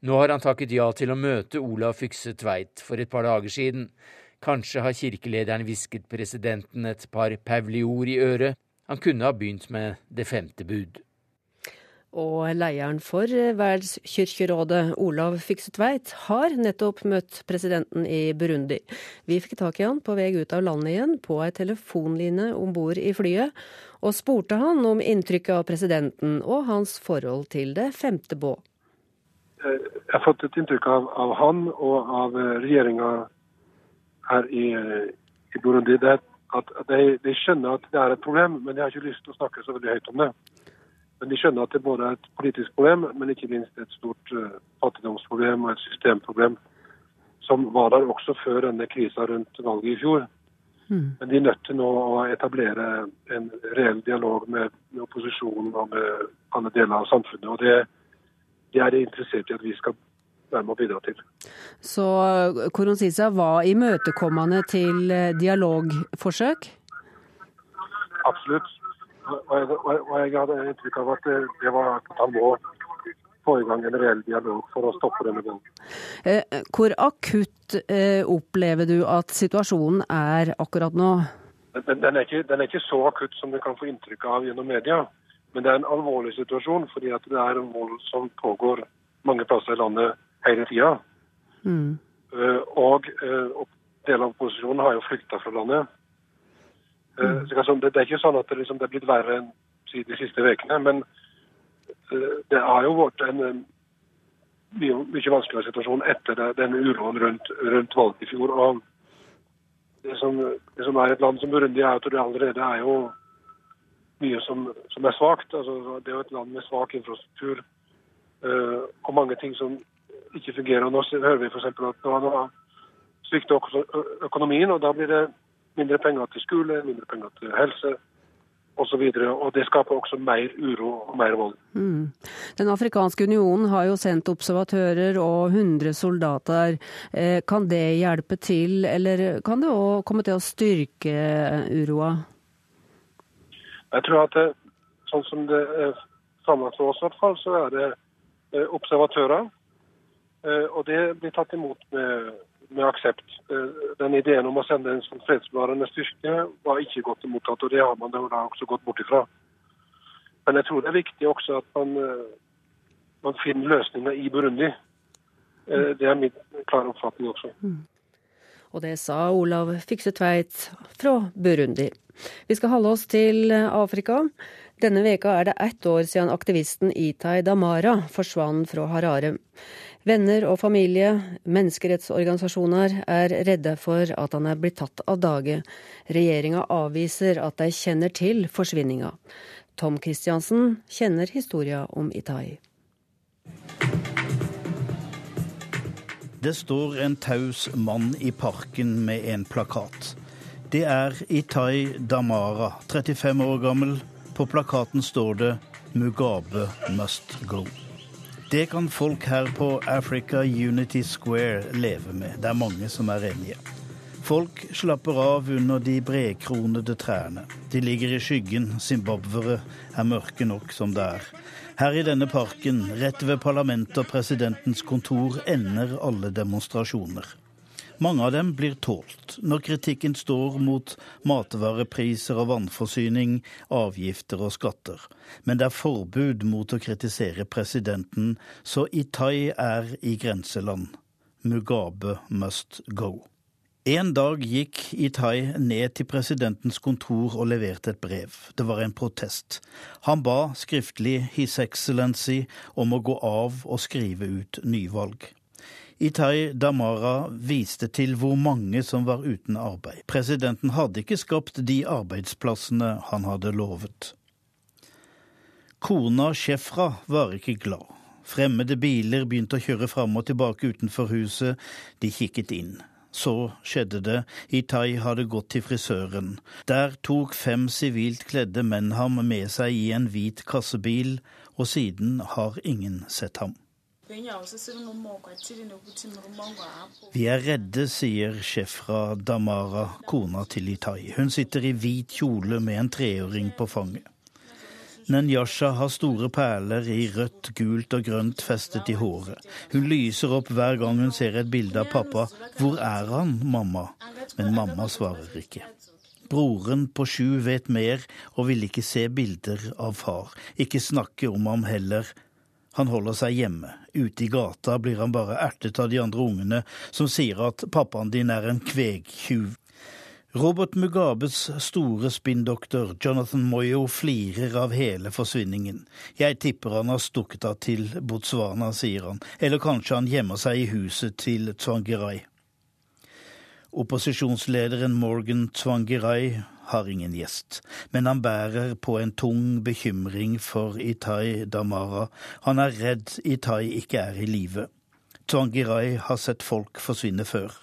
Nå har han takket ja til å møte Olav Fykse Tveit for et par dager siden. Kanskje har kirkelederen hvisket presidenten et par paulior i øret. Han kunne ha begynt med det femte bud. Og lederen for Verdskirkerådet, Olav Fykse Tveit, har nettopp møtt presidenten i Burundi. Vi fikk tak i han på vei ut av landet igjen, på ei telefonline om bord i flyet, og spurte han om inntrykket av presidenten og hans forhold til det femte bå. Eh, jeg har fått et inntrykk av, av han og av eh, regjeringa her i, eh, i, Burundi. Det at de, de, skjønner at det er et problem, men de har ikke lyst til å snakke så veldig høyt om det. Men de skjønner at det både er et politisk problem, men ikke minst et stort uh, fattigdomsproblem og et systemproblem. Som var der også før denne krisa rundt valget i fjor. Mm. Men de er nødt til nå å etablere en reell dialog med, med opposisjonen og med alle deler av samfunnet. og det de er interessert i at vi skal være med å bidra til. Så Koronsisa var imøtekommende til eh, dialogforsøk? Absolutt. Og jeg, og jeg hadde inntrykk av at det var at han må få i gang en reell dialog for å stoppe denne volden. Eh, hvor akutt eh, opplever du at situasjonen er akkurat nå? Den, den, er ikke, den, er ikke, så akutt som du kan få inntrykk av gjennom media. Men det er en alvorlig situasjon, fordi at det er en vold som pågår mange plasser i landet hele tida. Mm. Uh, og uh, deler av opposisjonen har jo flykta fra landet. Uh, mm. så det, det, er ikke sånn at det, liksom, det er blitt verre enn de siste ukene, men det har jo vært en mye, mye vanskeligere situasjon etter den uroen rundt, rundt valget i fjor. og det som, det som, er et land som Burundi, er at det allerede er jo mye som, som er svakt. Altså, det er jo et land med svak infrastruktur uh, og mange ting som ikke fungerer. Nå hører vi f.eks. at nå, har svikter økonomien, og da blir det mindre penger til skole, mindre penger til helse. Og, så og det skaper også mer uro og mer vold. Mm. Den afrikanske unionen har jo sendt observatører og 100 soldater. Eh, kan det hjelpe til, eller kan det òg komme til å styrke uroa? Jeg tror at det, sånn som det er for oss, fall, så er det eh, observatører. Eh, og det blir tatt imot med, med aksept. Den ideen om å sende en sånn fredsbevarende styrke var ikke godt mottatt, og det har man da også gått bort ifra. Men jeg tror det er viktig også at man, eh, man finner løsninger i Burundi. Eh, det er min klare oppfatning også. Og det sa Olav Fikse Tveit fra Burundi. Vi skal holde oss til Afrika. Denne veka er det ett år siden aktivisten Itai Damara forsvant fra Harare. Venner og familie, menneskerettsorganisasjoner er redde for at han er blitt tatt av dage. Regjeringa avviser at de kjenner til forsvinninga. Tom Christiansen kjenner historia om Itai. Det står en taus mann i parken med en plakat. Det er Itai Damara, 35 år gammel. På plakaten står det 'Mugabe must go'. Det kan folk her på Africa Unity Square leve med. Det er mange som er enige. Folk slapper av under de bredkronede trærne. De ligger i skyggen. Zimbabwere er mørke nok som det er. Her i denne parken, rett ved parlamentet og presidentens kontor, ender alle demonstrasjoner. Mange av dem blir tålt når kritikken står mot matvarepriser og vannforsyning, avgifter og skatter. Men det er forbud mot å kritisere presidenten, så Itai er i grenseland. Mugabe must go. En dag gikk Itai ned til presidentens kontor og leverte et brev. Det var en protest. Han ba skriftlig His Excellency om å gå av og skrive ut nyvalg. Itai Damara viste til hvor mange som var uten arbeid. Presidenten hadde ikke skapt de arbeidsplassene han hadde lovet. Kona Shefra var ikke glad. Fremmede biler begynte å kjøre fram og tilbake utenfor huset. De kikket inn. Så skjedde det. Itai hadde gått til frisøren. Der tok fem sivilt kledde menn ham med seg i en hvit kassebil, og siden har ingen sett ham. Vi er redde, sier Shefra Damara, kona til Itai. Hun sitter i hvit kjole med en treåring på fanget. Nenyasha har store perler i rødt, gult og grønt festet i håret. Hun lyser opp hver gang hun ser et bilde av pappa. Hvor er han, mamma? Men mamma svarer ikke. Broren på sju vet mer og vil ikke se bilder av far, ikke snakke om ham heller, han holder seg hjemme. Ute i gata blir han bare ertet av de andre ungene, som sier at pappaen din er en kvegtjuv. Robert Mugabes store spinndoktor Jonathan Moyo flirer av hele forsvinningen. Jeg tipper han har stukket av til Botswana, sier han, eller kanskje han gjemmer seg i huset til Tsvangirai. Opposisjonslederen Morgan Tsvangirai har ingen gjest, men han bærer på en tung bekymring for Itai Damara. Han er redd Itai ikke er i live. Twangirai har sett folk forsvinne før.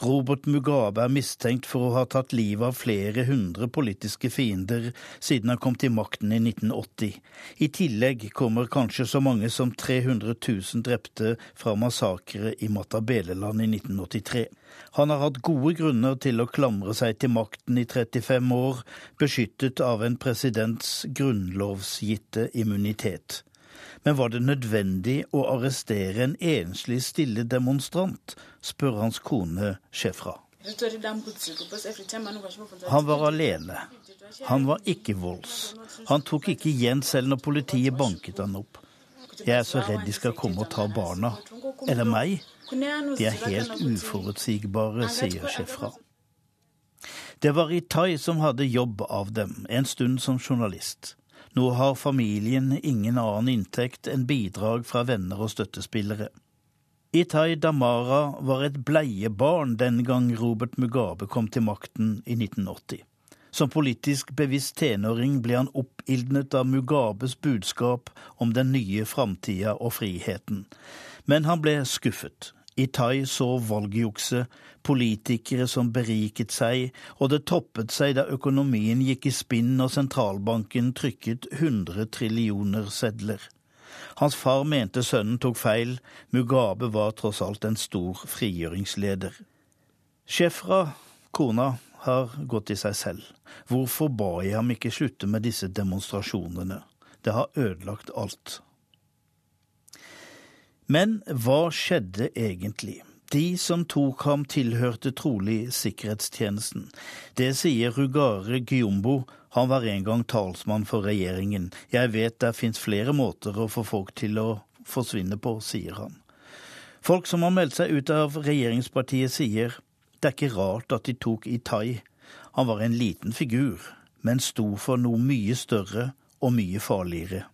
Robert Mugabe er mistenkt for å ha tatt livet av flere hundre politiske fiender siden han kom til makten i 1980. I tillegg kommer kanskje så mange som 300 000 drepte fra massakre i Matabeleland i 1983. Han har hatt gode grunner til å klamre seg til makten i 35 år, beskyttet av en presidents grunnlovsgitte immunitet. Men var det nødvendig å arrestere en enslig stille demonstrant, spør hans kone Shefra. Han var alene. Han var ikke volds. Han tok ikke igjen selv når politiet banket han opp. Jeg er så redd de skal komme og ta barna. Eller meg. De er helt uforutsigbare, sier Shefra. Det var Itai som hadde jobb av dem, en stund som journalist. Nå har familien ingen annen inntekt enn bidrag fra venner og støttespillere. Itai Damara var et bleiebarn den gang Robert Mugabe kom til makten i 1980. Som politisk bevisst tenåring ble han oppildnet av Mugabes budskap om den nye framtida og friheten. Men han ble skuffet. Itai så valgjukse, politikere som beriket seg, og det toppet seg da økonomien gikk i spinn og sentralbanken trykket 100 trillioner sedler. Hans far mente sønnen tok feil, Mugabe var tross alt en stor frigjøringsleder. Sjefra, kona, har gått i seg selv. Hvorfor ba jeg ham ikke slutte med disse demonstrasjonene? Det har ødelagt alt. Men hva skjedde egentlig? De som tok ham, tilhørte trolig sikkerhetstjenesten. Det sier Rugare Gyombo. Han var en gang talsmann for regjeringen. Jeg vet det fins flere måter å få folk til å forsvinne på, sier han. Folk som har meldt seg ut av regjeringspartiet, sier det er ikke rart at de tok Itai. Han var en liten figur, men sto for noe mye større og mye farligere.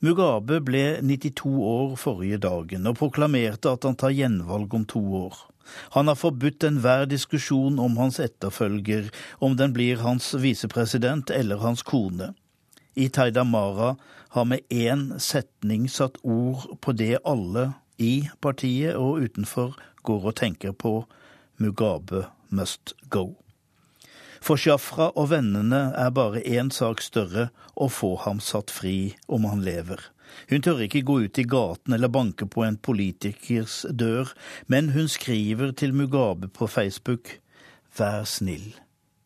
Mugabe ble 92 år forrige dagen og proklamerte at han tar gjenvalg om to år. Han har forbudt enhver diskusjon om hans etterfølger, om den blir hans visepresident eller hans kone. I Damara har med én setning satt ord på det alle, i partiet og utenfor, går og tenker på Mugabe must go. For Shafra og vennene er bare én sak større, å få ham satt fri om han lever. Hun tør ikke gå ut i gaten eller banke på en politikers dør, men hun skriver til Mugabe på Facebook Vær snill,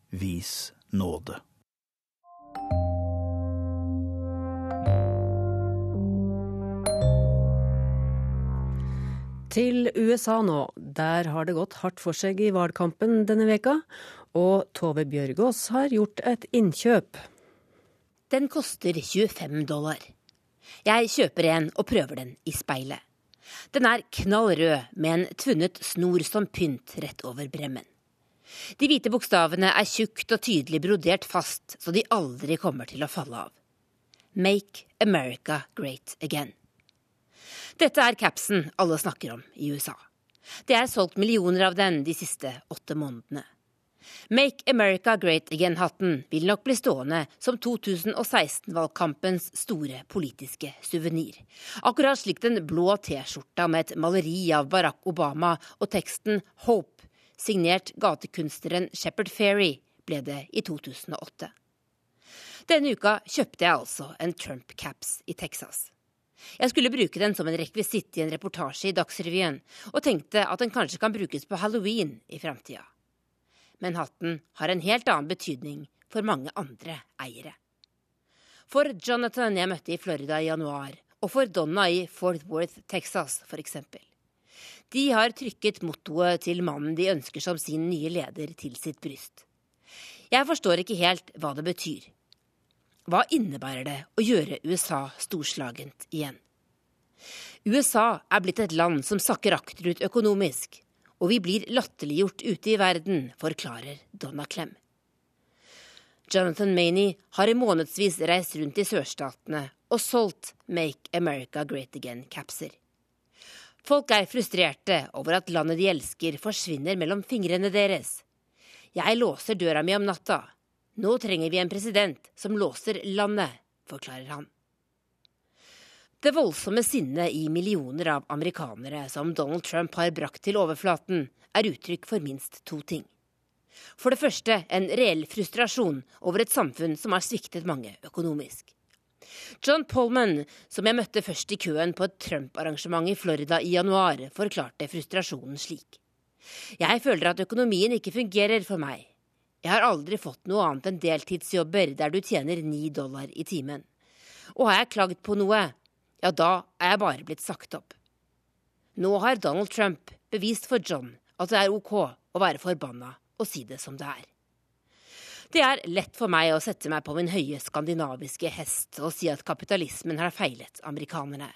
vis nåde. Til USA nå. Der har det gått hardt for seg i valgkampen denne veka, og Tove Bjørgaas har gjort et innkjøp. Den koster 25 dollar. Jeg kjøper en og prøver den i speilet. Den er knall rød med en tvunnet snor som pynt rett over bremmen. De hvite bokstavene er tjukt og tydelig brodert fast, så de aldri kommer til å falle av. Make America Great Again. Dette er capsen alle snakker om i USA. Det er solgt millioner av den de siste åtte månedene. Make America Great Again-hatten vil nok bli stående som 2016-valgkampens store politiske suvenir. Akkurat slik den blå T-skjorta med et maleri av Barack Obama og teksten Hope, signert gatekunstneren Shepherd Ferry, ble det i 2008. Denne uka kjøpte jeg altså en Trump-caps i Texas. Jeg skulle bruke den som en rekvisitt i en reportasje i Dagsrevyen, og tenkte at den kanskje kan brukes på halloween i framtida. Men hatten har en helt annen betydning for mange andre eiere. For Jonathan jeg møtte i Florida i januar, og for Donna i Fort Worth, Texas f.eks. De har trykket mottoet til mannen de ønsker som sin nye leder, til sitt bryst. Jeg forstår ikke helt hva det betyr. Hva innebærer det å gjøre USA storslagent igjen? USA er blitt et land som sakker akterut økonomisk, og vi blir latterliggjort ute i verden, forklarer Donna Clem. Jonathan Maney har i månedsvis reist rundt i sørstatene og solgt Make America Great Again-capser. Folk er frustrerte over at landet de elsker, forsvinner mellom fingrene deres. Jeg låser døra mi om natta, nå trenger vi en president som låser landet, forklarer han. Det voldsomme sinnet i millioner av amerikanere som Donald Trump har brakt til overflaten, er uttrykk for minst to ting. For det første en reell frustrasjon over et samfunn som har sviktet mange økonomisk. John Polman, som jeg møtte først i køen på et Trump-arrangement i Florida i januar, forklarte frustrasjonen slik. Jeg føler at økonomien ikke fungerer for meg. Jeg har aldri fått noe annet enn deltidsjobber der du tjener ni dollar i timen. Og har jeg klagd på noe, ja, da er jeg bare blitt sagt opp. Nå har Donald Trump bevist for John at det er ok å være forbanna og si det som det er. Det er lett for meg å sette meg på min høye skandinaviske hest og si at kapitalismen har feilet amerikanerne,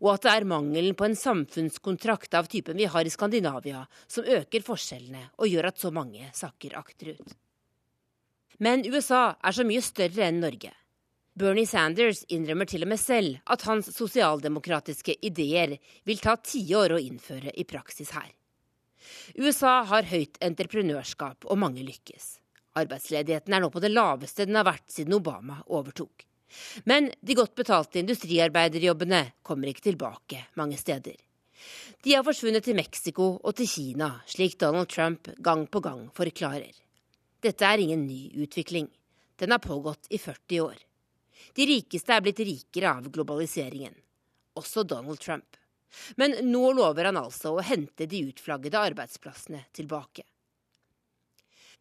og at det er mangelen på en samfunnskontrakt av typen vi har i Skandinavia som øker forskjellene og gjør at så mange sakker akterut. Men USA er så mye større enn Norge. Bernie Sanders innrømmer til og med selv at hans sosialdemokratiske ideer vil ta tiår å innføre i praksis her. USA har høyt entreprenørskap, og mange lykkes. Arbeidsledigheten er nå på det laveste den har vært siden Obama overtok. Men de godt betalte industriarbeiderjobbene kommer ikke tilbake mange steder. De har forsvunnet til Mexico og til Kina, slik Donald Trump gang på gang forklarer. Dette er ingen ny utvikling. Den har pågått i 40 år. De rikeste er blitt rikere av globaliseringen. Også Donald Trump. Men nå lover han altså å hente de utflaggede arbeidsplassene tilbake.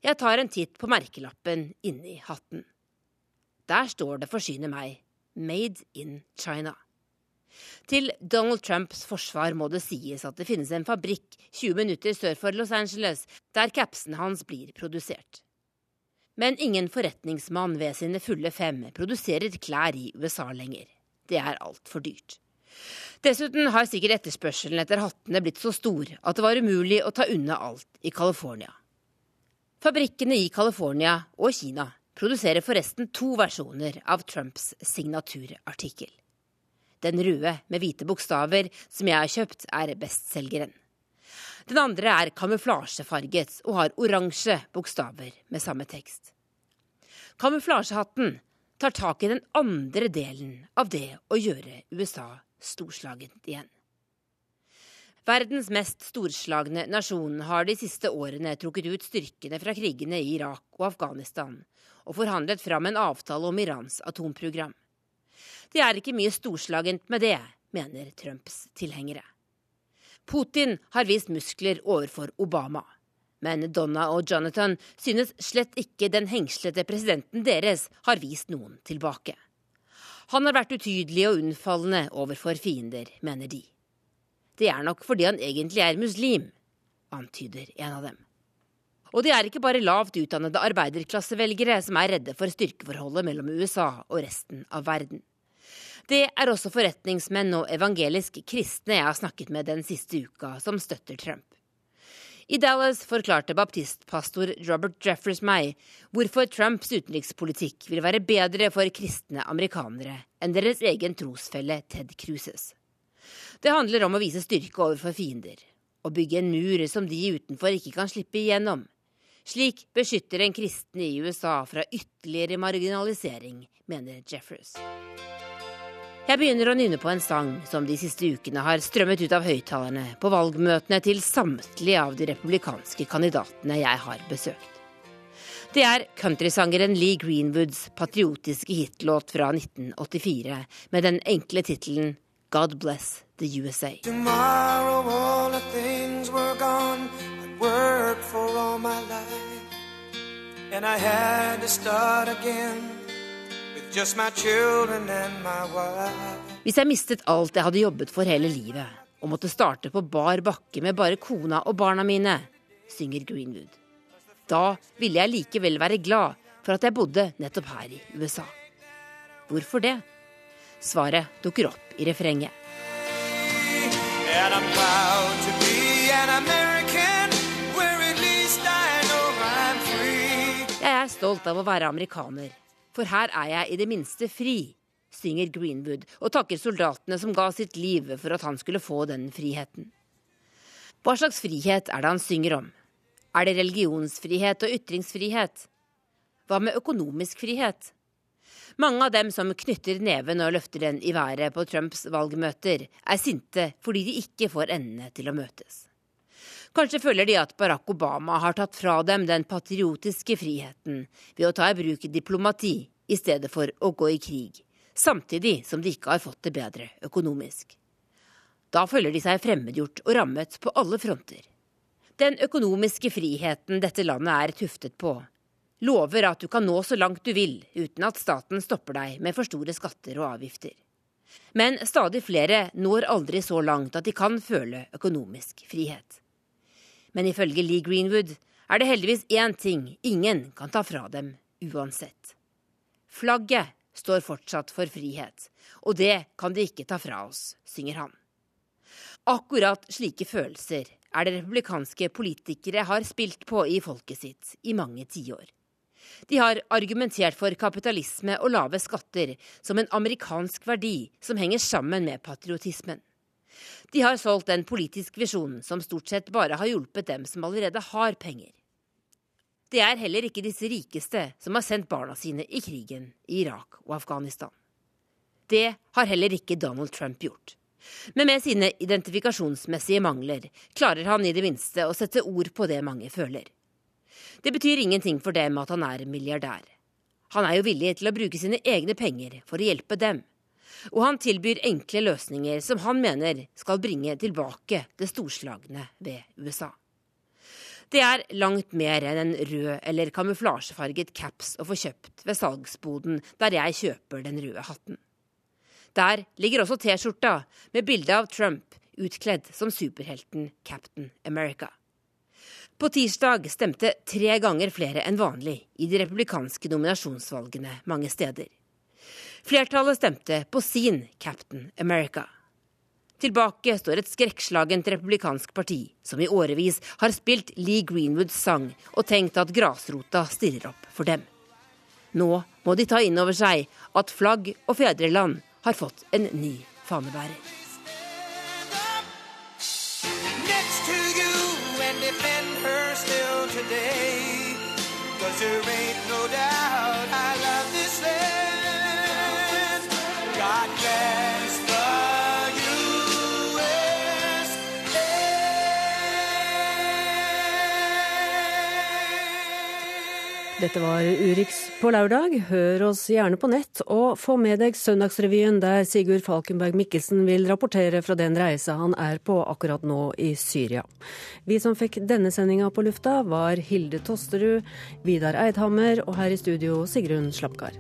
Jeg tar en titt på merkelappen inni hatten. Der står det forsyne meg Made in China. Til Donald Trumps forsvar må det sies at det finnes en fabrikk 20 minutter sør for Los Angeles der capsen hans blir produsert. Men ingen forretningsmann ved sine fulle fem produserer klær i USA lenger. Det er altfor dyrt. Dessuten har sikkert etterspørselen etter hattene blitt så stor at det var umulig å ta unna alt i California. Fabrikkene i California og Kina produserer forresten to versjoner av Trumps signaturartikkel. Den røde med hvite bokstaver som jeg har kjøpt, er bestselgeren. Den andre er kamuflasjefarget og har oransje bokstaver med samme tekst. Kamuflasjehatten tar tak i den andre delen av det å gjøre USA storslagent igjen. Verdens mest storslagne nasjon har de siste årene trukket ut styrkene fra krigene i Irak og Afghanistan og forhandlet fram en avtale om Irans atomprogram. Det er ikke mye storslagent med det, mener Trumps tilhengere. Putin har vist muskler overfor Obama. Men Donna og Jonathan synes slett ikke den hengslete presidenten deres har vist noen tilbake. Han har vært utydelig og unnfallende overfor fiender, mener de. Det er nok fordi han egentlig er muslim, antyder en av dem. Og det er ikke bare lavt utdannede arbeiderklassevelgere som er redde for styrkeforholdet mellom USA og resten av verden. Det er også forretningsmenn og evangelisk kristne jeg har snakket med den siste uka, som støtter Trump. I Dallas forklarte baptistpastor Robert Jeffers meg hvorfor Trumps utenrikspolitikk vil være bedre for kristne amerikanere enn deres egen trosfelle Ted Cruises. Det handler om å vise styrke overfor fiender, og bygge en mur som de utenfor ikke kan slippe igjennom. Slik beskytter en kristen i USA fra ytterligere marginalisering, mener Jeffers. Jeg begynner å nynne på en sang som de siste ukene har strømmet ut av høyttalerne på valgmøtene til samtlige av de republikanske kandidatene jeg har besøkt. Det er countrysangeren Lee Greenwoods patriotiske hitlåt fra 1984 med den enkle tittelen God Bless the USA. Tomorrow all the things were gone I'd worked for all my life And I had to start again hvis jeg mistet alt jeg hadde jobbet for hele livet, og måtte starte på bar bakke med bare kona og barna mine, synger Greenwood, da ville jeg likevel være glad for at jeg bodde nettopp her i USA. Hvorfor det? Svaret dukker opp i refrenget. Jeg er stolt av å være amerikaner for her er jeg i det minste fri, synger Greenwood og takker soldatene som ga sitt liv for at han skulle få den friheten. Hva slags frihet er det han synger om? Er det religionsfrihet og ytringsfrihet? Hva med økonomisk frihet? Mange av dem som knytter neven og løfter den i været på Trumps valgmøter, er sinte fordi de ikke får endene til å møtes. Kanskje føler de at Barack Obama har tatt fra dem den patriotiske friheten ved å ta i bruk diplomati i stedet for å gå i krig, samtidig som de ikke har fått det bedre økonomisk. Da føler de seg fremmedgjort og rammet på alle fronter. Den økonomiske friheten dette landet er tuftet på, lover at du kan nå så langt du vil uten at staten stopper deg med for store skatter og avgifter. Men stadig flere når aldri så langt at de kan føle økonomisk frihet. Men ifølge Lee Greenwood er det heldigvis én ting ingen kan ta fra dem uansett. Flagget står fortsatt for frihet, og det kan de ikke ta fra oss, synger han. Akkurat slike følelser er det republikanske politikere har spilt på i folket sitt i mange tiår. De har argumentert for kapitalisme og lave skatter som en amerikansk verdi som henger sammen med patriotismen. De har solgt en politisk visjon som stort sett bare har hjulpet dem som allerede har penger. Det er heller ikke disse rikeste som har sendt barna sine i krigen i Irak og Afghanistan. Det har heller ikke Donald Trump gjort. Men med sine identifikasjonsmessige mangler klarer han i det minste å sette ord på det mange føler. Det betyr ingenting for dem at han er milliardær. Han er jo villig til å bruke sine egne penger for å hjelpe dem. Og han tilbyr enkle løsninger som han mener skal bringe tilbake det storslagne ved USA. Det er langt mer enn en rød eller kamuflasjefarget caps å få kjøpt ved salgsboden der jeg kjøper den røde hatten. Der ligger også T-skjorta med bilde av Trump utkledd som superhelten Captain America. På tirsdag stemte tre ganger flere enn vanlig i de republikanske nominasjonsvalgene mange steder. Flertallet stemte på sin Captain America. Tilbake står et skrekkslagent republikansk parti som i årevis har spilt Lee Greenwoods sang og tenkt at grasrota stirrer opp for dem. Nå må de ta inn over seg at flagg og fedreland har fått en ny fanebærer. Cause there ain't no doubt Dette var Urix på lørdag. Hør oss gjerne på nett, og få med deg Søndagsrevyen, der Sigurd Falkenberg Mikkelsen vil rapportere fra den reisa han er på akkurat nå i Syria. Vi som fikk denne sendinga på lufta, var Hilde Tosterud, Vidar Eidhammer og her i studio Sigrun Slapgard.